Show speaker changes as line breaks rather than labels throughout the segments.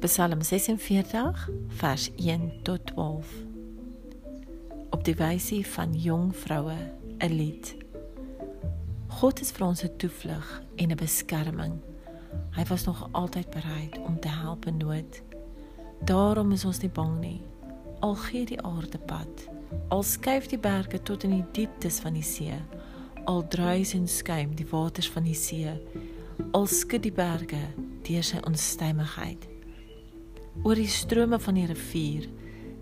Psalm 46 vers 1 tot 12. Op die wysie van jong vroue 'n lied. God is vir ons 'n toevlug en 'n beskerming. Hy was nog altyd bereid om te help in nood. Daarom is ons nie bang nie. Al gee die aarde pad, al skuif die berge tot in die dieptes van die see, al druis en skuim die waters van die see, al skud die berge deur sy onstuimigheid. Oor die strome van die rivier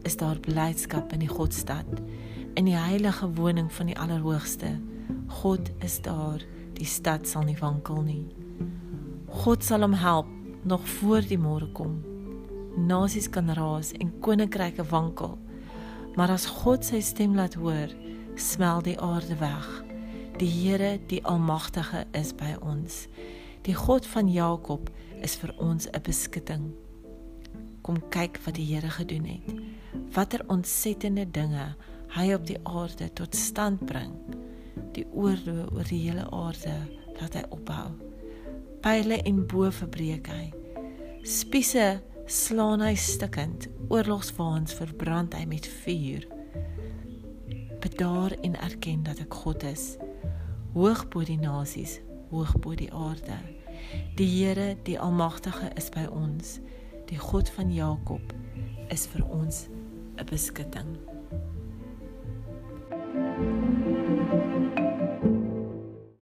is daar blydskap in die Godstad, in die heilige woning van die Allerhoogste. God is daar, die stad sal nie wankel nie. God sal hom help nog voor die môre kom. Nasies kan raas en koninkryke wankel, maar as God sy stem laat hoor, smel die aarde weg. Die Here, die Almagtige is by ons. Die God van Jakob is vir ons 'n beskutting kom kyk wat die Here gedoen het. Watter ontsettende dinge hy op die aarde tot stand bring. Die oorlog oor die hele aarde laat hy ophou. Pile en bo verbreek hy. Spiese slaan hy stukkend. Oorlogswaans verbrand hy met vuur. Bedaar en erken dat ek God is. Hoog bo die nasies, hoog bo die aarde. Die Here, die Almagtige is by ons die God van Jakob is vir ons 'n beskutting.